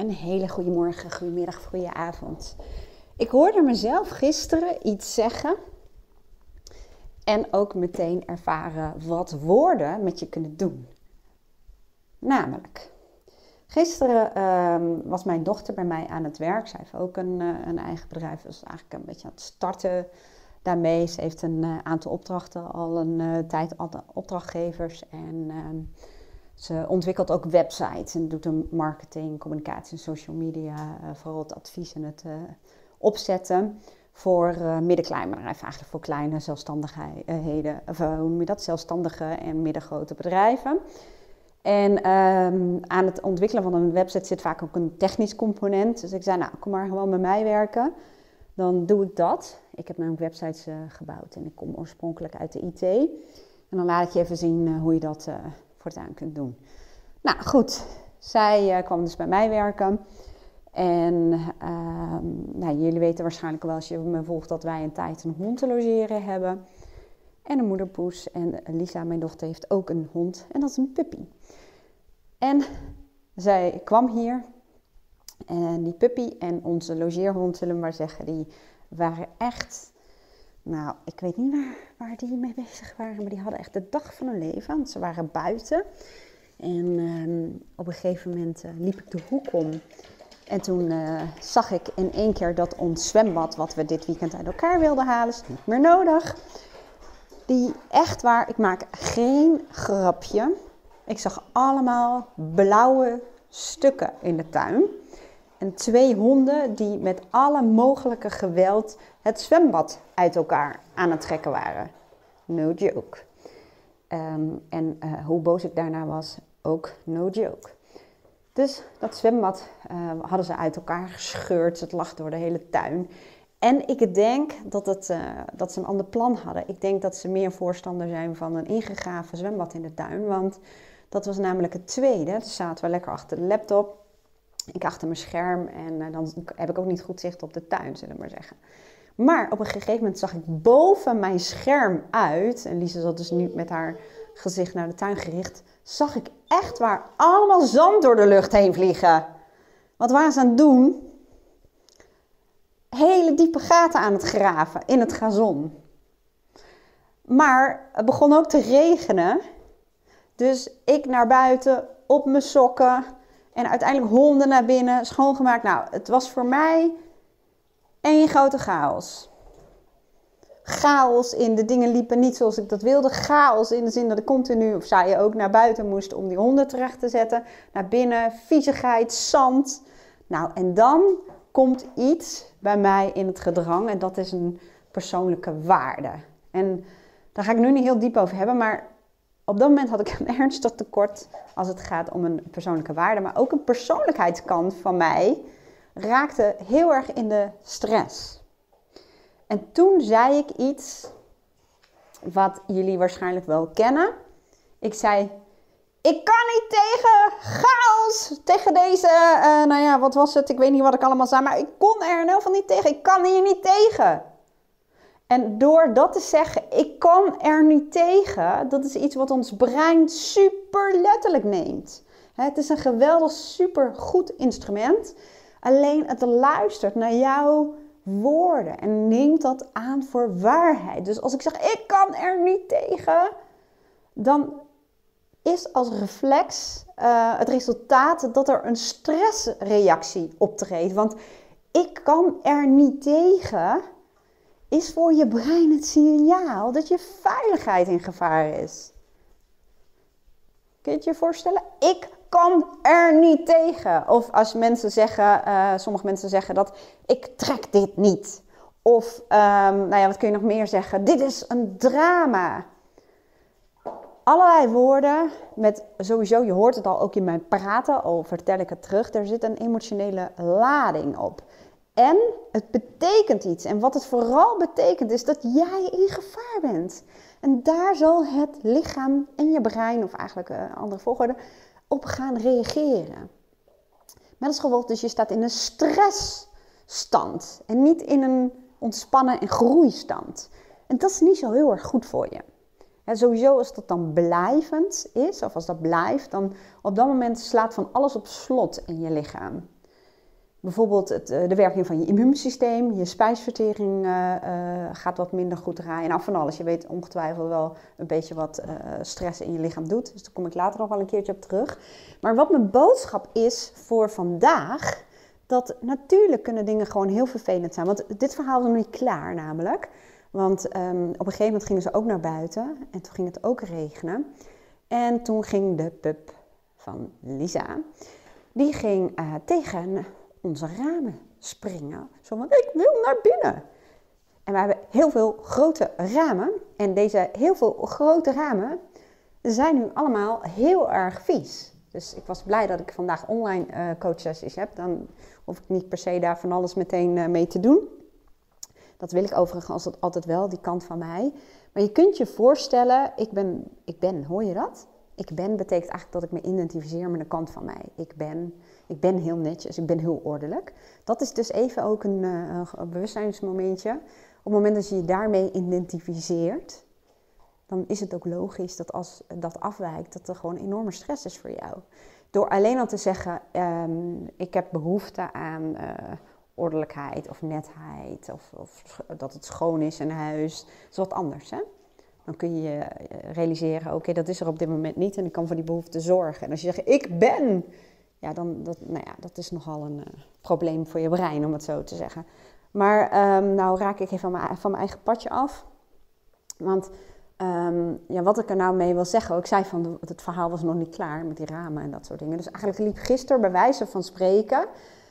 Een hele goede morgen, goedemiddag, goede avond. Ik hoorde mezelf gisteren iets zeggen en ook meteen ervaren wat woorden met je kunnen doen. Namelijk, gisteren ehm, was mijn dochter bij mij aan het werk. Zij heeft ook een, uh, een eigen bedrijf, dus eigenlijk een beetje aan het starten daarmee. Ze heeft een uh, aantal opdrachten al een uh, tijd, opdrachtgevers en ehm, ze ontwikkelt ook websites en doet een marketing, communicatie en social media, uh, vooral het advies en het uh, opzetten voor uh, middenkleinbedrijven, eigenlijk voor kleine zelfstandigheden, of hoe noem je dat, zelfstandige en middengrote bedrijven. En um, aan het ontwikkelen van een website zit vaak ook een technisch component. Dus ik zei, nou, kom maar gewoon met mij werken. Dan doe ik dat. Ik heb mijn websites gebouwd en ik kom oorspronkelijk uit de IT. En dan laat ik je even zien hoe je dat voortaan kunt doen. Nou goed, zij uh, kwam dus bij mij werken. En uh, nou, jullie weten waarschijnlijk wel als je me volgt dat wij een tijd een hond te logeren hebben. En een moederpoes. En Lisa, mijn dochter, heeft ook een hond. En dat is een puppy. En zij kwam hier. En die puppy en onze logeerhond, zullen we maar zeggen, die waren echt nou, ik weet niet waar, waar die mee bezig waren, maar die hadden echt de dag van hun leven. Want ze waren buiten. En uh, op een gegeven moment uh, liep ik de hoek om. En toen uh, zag ik in één keer dat ons zwembad, wat we dit weekend uit elkaar wilden halen, is niet meer nodig. Die echt waar, ik maak geen grapje. Ik zag allemaal blauwe stukken in de tuin. En twee honden die met alle mogelijke geweld het zwembad uit elkaar aan het trekken waren. No joke. Um, en uh, hoe boos ik daarna was, ook no joke. Dus dat zwembad uh, hadden ze uit elkaar gescheurd. Het lag door de hele tuin. En ik denk dat, het, uh, dat ze een ander plan hadden. Ik denk dat ze meer voorstander zijn van een ingegraven zwembad in de tuin. Want dat was namelijk het tweede. Toen zaten we lekker achter de laptop. Ik achter mijn scherm en dan heb ik ook niet goed zicht op de tuin, zullen we maar zeggen. Maar op een gegeven moment zag ik boven mijn scherm uit, en Lisa zat dus nu met haar gezicht naar de tuin gericht, zag ik echt waar allemaal zand door de lucht heen vliegen. Wat waren ze aan het doen? Hele diepe gaten aan het graven in het gazon. Maar het begon ook te regenen. Dus ik naar buiten, op mijn sokken. En uiteindelijk honden naar binnen, schoongemaakt. Nou, het was voor mij één grote chaos. Chaos in de dingen liepen niet zoals ik dat wilde. Chaos in de zin dat ik continu, of zij ook, naar buiten moest om die honden terecht te zetten. Naar binnen, viezigheid, zand. Nou, en dan komt iets bij mij in het gedrang en dat is een persoonlijke waarde. En daar ga ik nu niet heel diep over hebben, maar op dat moment had ik een ernstig tekort als het gaat om een persoonlijke waarde. Maar ook een persoonlijkheidskant van mij raakte heel erg in de stress. En toen zei ik iets wat jullie waarschijnlijk wel kennen. Ik zei: Ik kan niet tegen chaos, tegen deze, uh, nou ja, wat was het? Ik weet niet wat ik allemaal zei, maar ik kon er in ieder niet tegen. Ik kan hier niet tegen. En door dat te zeggen, ik kan er niet tegen, dat is iets wat ons brein super letterlijk neemt. Het is een geweldig, super goed instrument. Alleen het luistert naar jouw woorden en neemt dat aan voor waarheid. Dus als ik zeg, ik kan er niet tegen, dan is als reflex uh, het resultaat dat er een stressreactie optreedt. Want ik kan er niet tegen is voor je brein het signaal dat je veiligheid in gevaar is. Kun je het je voorstellen? Ik kan er niet tegen. Of als mensen zeggen, uh, sommige mensen zeggen dat ik trek dit niet. Of, um, nou ja, wat kun je nog meer zeggen? Dit is een drama. Allerlei woorden met sowieso, je hoort het al ook in mijn praten, al vertel ik het terug, er zit een emotionele lading op. En het betekent iets. En wat het vooral betekent is dat jij in gevaar bent. En daar zal het lichaam en je brein, of eigenlijk een andere volgorde, op gaan reageren. Met als gevolg dus je staat in een stressstand en niet in een ontspannen en groeistand. En dat is niet zo heel erg goed voor je. En sowieso als dat dan blijvend is, of als dat blijft, dan op dat moment slaat van alles op slot in je lichaam. Bijvoorbeeld het, de werking van je immuunsysteem, je spijsvertering gaat wat minder goed draaien. Nou, van alles. Je weet ongetwijfeld wel een beetje wat stress in je lichaam doet. Dus daar kom ik later nog wel een keertje op terug. Maar wat mijn boodschap is voor vandaag, dat natuurlijk kunnen dingen gewoon heel vervelend zijn. Want dit verhaal is nog niet klaar namelijk. Want ehm, op een gegeven moment gingen ze ook naar buiten en toen ging het ook regenen. En toen ging de pup van Lisa, die ging tegen onze ramen springen. Zo van, ik wil naar binnen. En we hebben heel veel grote ramen. En deze heel veel grote ramen zijn nu allemaal heel erg vies. Dus ik was blij dat ik vandaag online uh, coachsessies heb. Dan hoef ik niet per se daar van alles meteen uh, mee te doen. Dat wil ik overigens altijd wel, die kant van mij. Maar je kunt je voorstellen, ik ben, ik ben, hoor je dat? Ik ben betekent eigenlijk dat ik me identificeer met een kant van mij. Ik ben, ik ben heel netjes, ik ben heel ordelijk. Dat is dus even ook een, uh, een bewustzijnsmomentje. Op het moment dat je je daarmee identificeert, dan is het ook logisch dat als dat afwijkt, dat er gewoon enorme stress is voor jou. Door alleen al te zeggen, um, ik heb behoefte aan uh, ordelijkheid of netheid, of, of, dat het schoon is in huis, dat is wat anders. Hè? Dan kun je eh, realiseren, oké, dat is er op dit moment niet en ik kan voor die behoefte zorgen. En als je zegt, ik ben, ja, dan dat, nou ja, dat is nogal een uh, probleem voor je brein, om het zo te zeggen. Maar um, nou raak ik even van mijn, van mijn eigen padje af. Want um, ja, wat ik er nou mee wil zeggen, ik zei van het verhaal was nog niet klaar met die ramen en dat soort dingen. Dus eigenlijk liep gisteren bij wijze van spreken,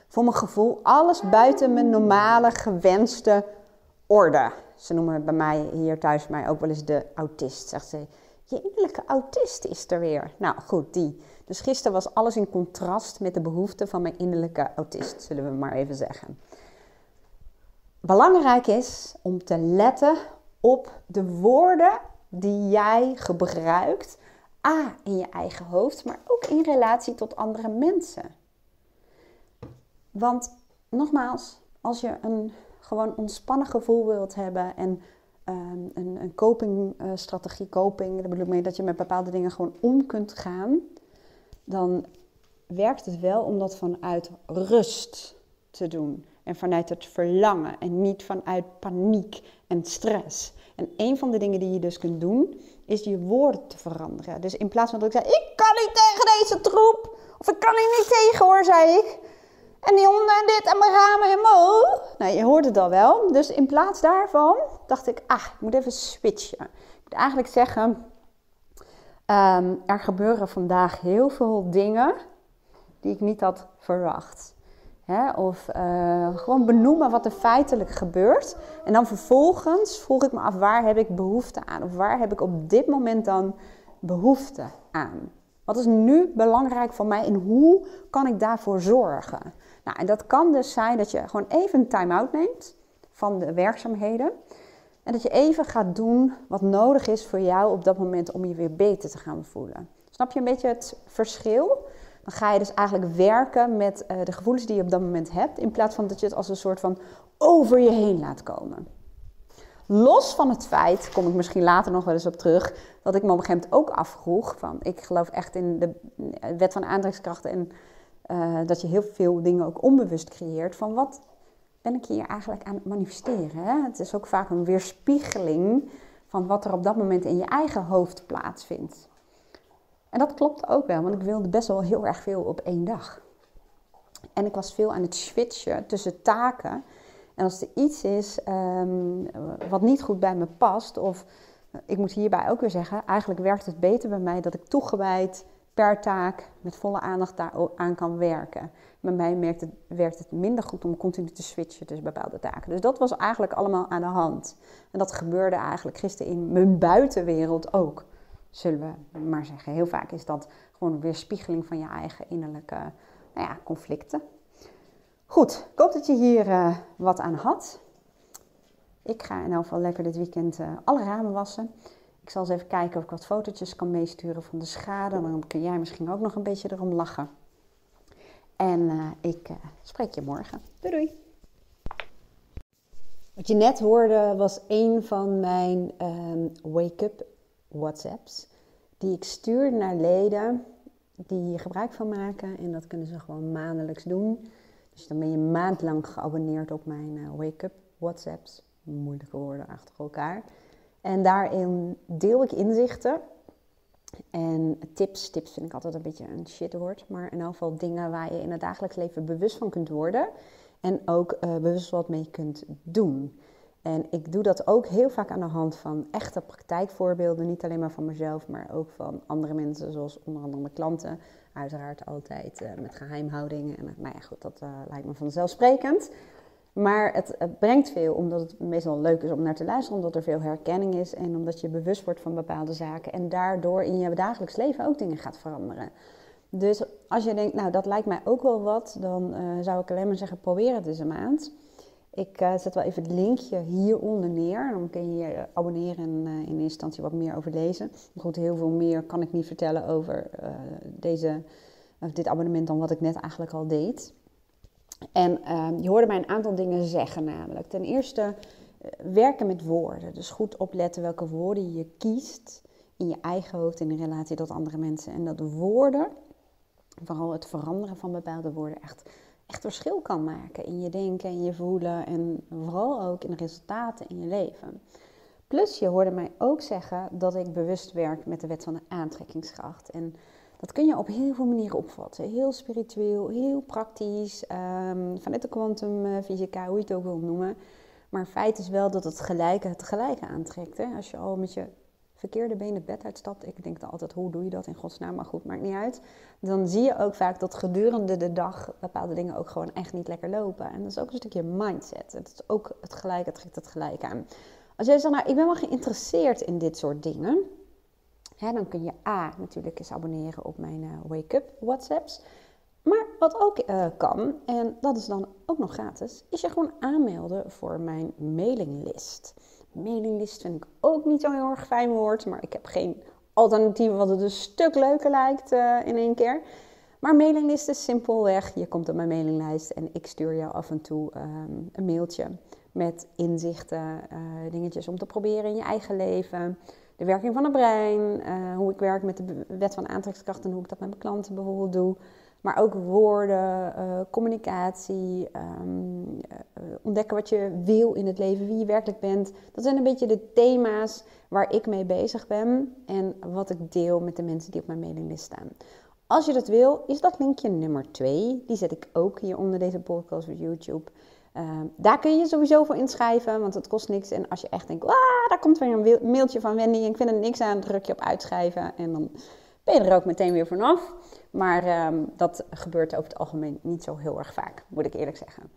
voor mijn gevoel, alles buiten mijn normale gewenste orde. Ze noemen het bij mij hier thuis mij ook wel eens de autist. Zegt ze, je innerlijke autist is er weer. Nou goed, die. Dus gisteren was alles in contrast met de behoeften van mijn innerlijke autist, zullen we maar even zeggen. Belangrijk is om te letten op de woorden die jij gebruikt. A, in je eigen hoofd, maar ook in relatie tot andere mensen. Want nogmaals, als je een gewoon ontspannen gevoel wilt hebben en um, een, een copingstrategie, coping, dat bedoel ik mee dat je met bepaalde dingen gewoon om kunt gaan, dan werkt het wel om dat vanuit rust te doen. En vanuit het verlangen en niet vanuit paniek en stress. En een van de dingen die je dus kunt doen, is je woorden te veranderen. Dus in plaats van dat ik zeg, ik kan niet tegen deze troep. Of ik kan hier niet tegen hoor, zei ik. En die honden en dit en mijn ramen en mo. Nou, je hoort het al wel. Dus in plaats daarvan dacht ik, ah, ik moet even switchen. Ik moet eigenlijk zeggen, um, er gebeuren vandaag heel veel dingen die ik niet had verwacht. Of uh, gewoon benoemen wat er feitelijk gebeurt. En dan vervolgens vroeg ik me af, waar heb ik behoefte aan? Of waar heb ik op dit moment dan behoefte aan? Wat is nu belangrijk voor mij en hoe kan ik daarvoor zorgen? Nou, en dat kan dus zijn dat je gewoon even een time-out neemt van de werkzaamheden. En dat je even gaat doen wat nodig is voor jou op dat moment om je weer beter te gaan voelen. Snap je een beetje het verschil? Dan ga je dus eigenlijk werken met uh, de gevoelens die je op dat moment hebt, in plaats van dat je het als een soort van over je heen laat komen. Los van het feit, kom ik misschien later nog wel eens op terug, dat ik me op een gegeven moment ook afvroeg van, ik geloof echt in de wet van aantrekkingskracht en uh, dat je heel veel dingen ook onbewust creëert van wat ben ik hier eigenlijk aan het manifesteren. Hè? Het is ook vaak een weerspiegeling van wat er op dat moment in je eigen hoofd plaatsvindt. En dat klopt ook wel, want ik wilde best wel heel erg veel op één dag. En ik was veel aan het switchen tussen taken. En als er iets is um, wat niet goed bij me past, of ik moet hierbij ook weer zeggen, eigenlijk werkt het beter bij mij dat ik toegewijd per taak met volle aandacht daar aan kan werken. Bij mij werkt het, werkt het minder goed om continu te switchen tussen bepaalde taken. Dus dat was eigenlijk allemaal aan de hand. En dat gebeurde eigenlijk gisteren in mijn buitenwereld ook zullen we maar zeggen. Heel vaak is dat gewoon een weerspiegeling van je eigen innerlijke nou ja, conflicten. Goed, ik hoop dat je hier uh, wat aan had. Ik ga in elk geval lekker dit weekend uh, alle ramen wassen. Ik zal eens even kijken of ik wat fotootjes kan meesturen van de schade. Dan kun jij misschien ook nog een beetje erom lachen. En uh, ik spreek je morgen. Doei doei! Wat je net hoorde was een van mijn um, wake-up WhatsApps die ik stuur naar leden die hier gebruik van maken. En dat kunnen ze gewoon maandelijks doen. Dus dan ben je een maand lang geabonneerd op mijn uh, wake-up WhatsApps. Moeilijke woorden achter elkaar. En daarin deel ik inzichten en tips. Tips vind ik altijd een beetje een shitwoord. Maar in elk geval dingen waar je in het dagelijks leven bewust van kunt worden. En ook uh, bewust wat mee kunt doen. En ik doe dat ook heel vaak aan de hand van echte praktijkvoorbeelden. Niet alleen maar van mezelf, maar ook van andere mensen, zoals onder andere mijn klanten. Uiteraard altijd uh, met geheimhouding. En nou ja, goed, dat uh, lijkt me vanzelfsprekend. Maar het, brengt veel, omdat het meestal leuk is om naar te luisteren, omdat er veel herkenning is en omdat je bewust wordt van bepaalde zaken en daardoor in je dagelijks leven ook dingen gaat veranderen. Dus als je denkt, nou dat lijkt mij ook wel wat, dan uh, zou ik alleen maar zeggen, probeer het eens een maand. Ik uh, zet wel even het linkje hieronder neer. Dan kun je je abonneren en uh, in eerste instantie wat meer over lezen. Goed, heel veel meer kan ik niet vertellen over deze, dit abonnement dan wat ik net eigenlijk al deed. En uh, je hoorde mij een aantal dingen zeggen namelijk. Ten eerste uh, werken met woorden. Dus goed opletten welke woorden je kiest in je eigen hoofd in relatie tot andere mensen. En dat woorden, vooral het veranderen van bepaalde woorden, echt, echt verschil kan maken in je denken en je voelen. En vooral ook in de resultaten in je leven. Plus je hoorde mij ook zeggen dat ik bewust werk met de wet van de aantrekkingskracht. En dat kun je op heel veel manieren opvatten. Heel spiritueel, heel praktisch, um, vanuit de kwantumfysica, hoe je het ook wil noemen. Maar feit is wel dat het gelijke het gelijke aantrekt. Hè? Als je al met je verkeerde been het bed uitstapt, ik denk dan altijd, hoe doe je dat in godsnaam? Maar goed, maakt niet uit. Dan zie je ook vaak dat gedurende de dag bepaalde dingen ook gewoon echt niet lekker lopen. En dat is ook een stukje mindset. Het is ook het gelijke, trekt het gelijk aan. Als jij zegt, nou, ik ben wel geïnteresseerd in dit soort dingen dan kun je A natuurlijk eens abonneren op mijn uh, wake-up WhatsApps. Maar wat ook uh, kan, en dat is dan ook nog gratis, is je gewoon aanmelden voor mijn mailinglist. Mailinglist vind ik ook niet zo'n heel erg fijn woord, maar ik heb geen alternatieven wat het een stuk leuker lijkt uh, in één keer. Maar mailinglist is simpelweg, je komt op mijn mailinglijst en ik stuur jou af en toe um, een mailtje met inzichten, dingetjes om te proberen in je eigen leven de werking van het brein, uh, hoe ik werk met de wet van aantrekkingskracht en hoe ik dat met mijn klanten bijvoorbeeld doe. Maar ook woorden, uh, communicatie, um, uh, ontdekken wat je wil in het leven, wie je werkelijk bent. Dat zijn een beetje de thema's waar ik mee bezig ben en wat ik deel met de mensen die op mijn mailinglist staan. Als je dat wil, is dat linkje nummer 2. Die zet ik ook hier onder deze podcast op YouTube. Uh, daar kun je sowieso voor inschrijven, want het kost niks. En als je echt denkt, ah, daar komt weer een mailtje van Wendy en ik vind er niks aan, druk je op uitschrijven en dan ben je er ook meteen weer vanaf. Maar um, dat gebeurt over het algemeen niet zo heel erg vaak, moet ik eerlijk zeggen.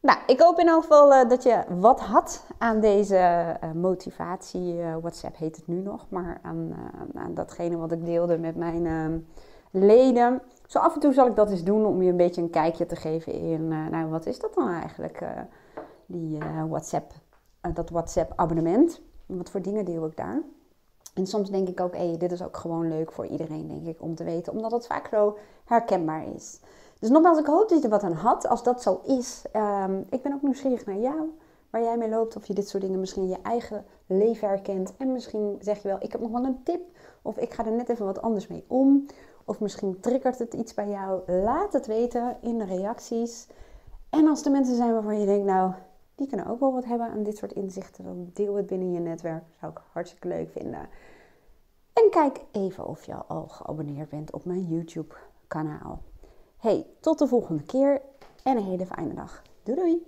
Nou, ik hoop in elk geval uh, dat je wat had aan deze uh, motivatie. Uh, WhatsApp heet het nu nog, maar aan, aan datgene wat ik deelde met mijn ehm, leden. Zo af en toe zal ik dat eens doen om je een beetje een kijkje te geven in, uh, nou wat is dat dan eigenlijk, uh, die uh, WhatsApp, dat WhatsApp abonnement. Wat voor dingen deel ik daar? En soms denk ik ook, hé, hey, dit is ook gewoon leuk voor iedereen, denk ik, om te weten, omdat het vaak zo herkenbaar is. Dus nogmaals, ik hoop dat je er wat aan had. Als dat zo is, um, ik ben ook nieuwsgierig naar jou, waar jij mee loopt, of je dit soort dingen misschien in je eigen leven herkent. En misschien zeg je wel, ik heb nog wel een tip, of ik ga er net even wat anders mee om. Of misschien triggert het iets bij jou. Laat het weten in de reacties. En als er mensen zijn waarvan je denkt, nou, die kunnen ook wel wat hebben aan dit soort inzichten, dan deel het binnen je netwerk. Dat zou ik hartstikke leuk vinden. En kijk even of je al geabonneerd bent op mijn YouTube kanaal. Hey, tot de volgende keer en een hele fijne dag. Doei doei!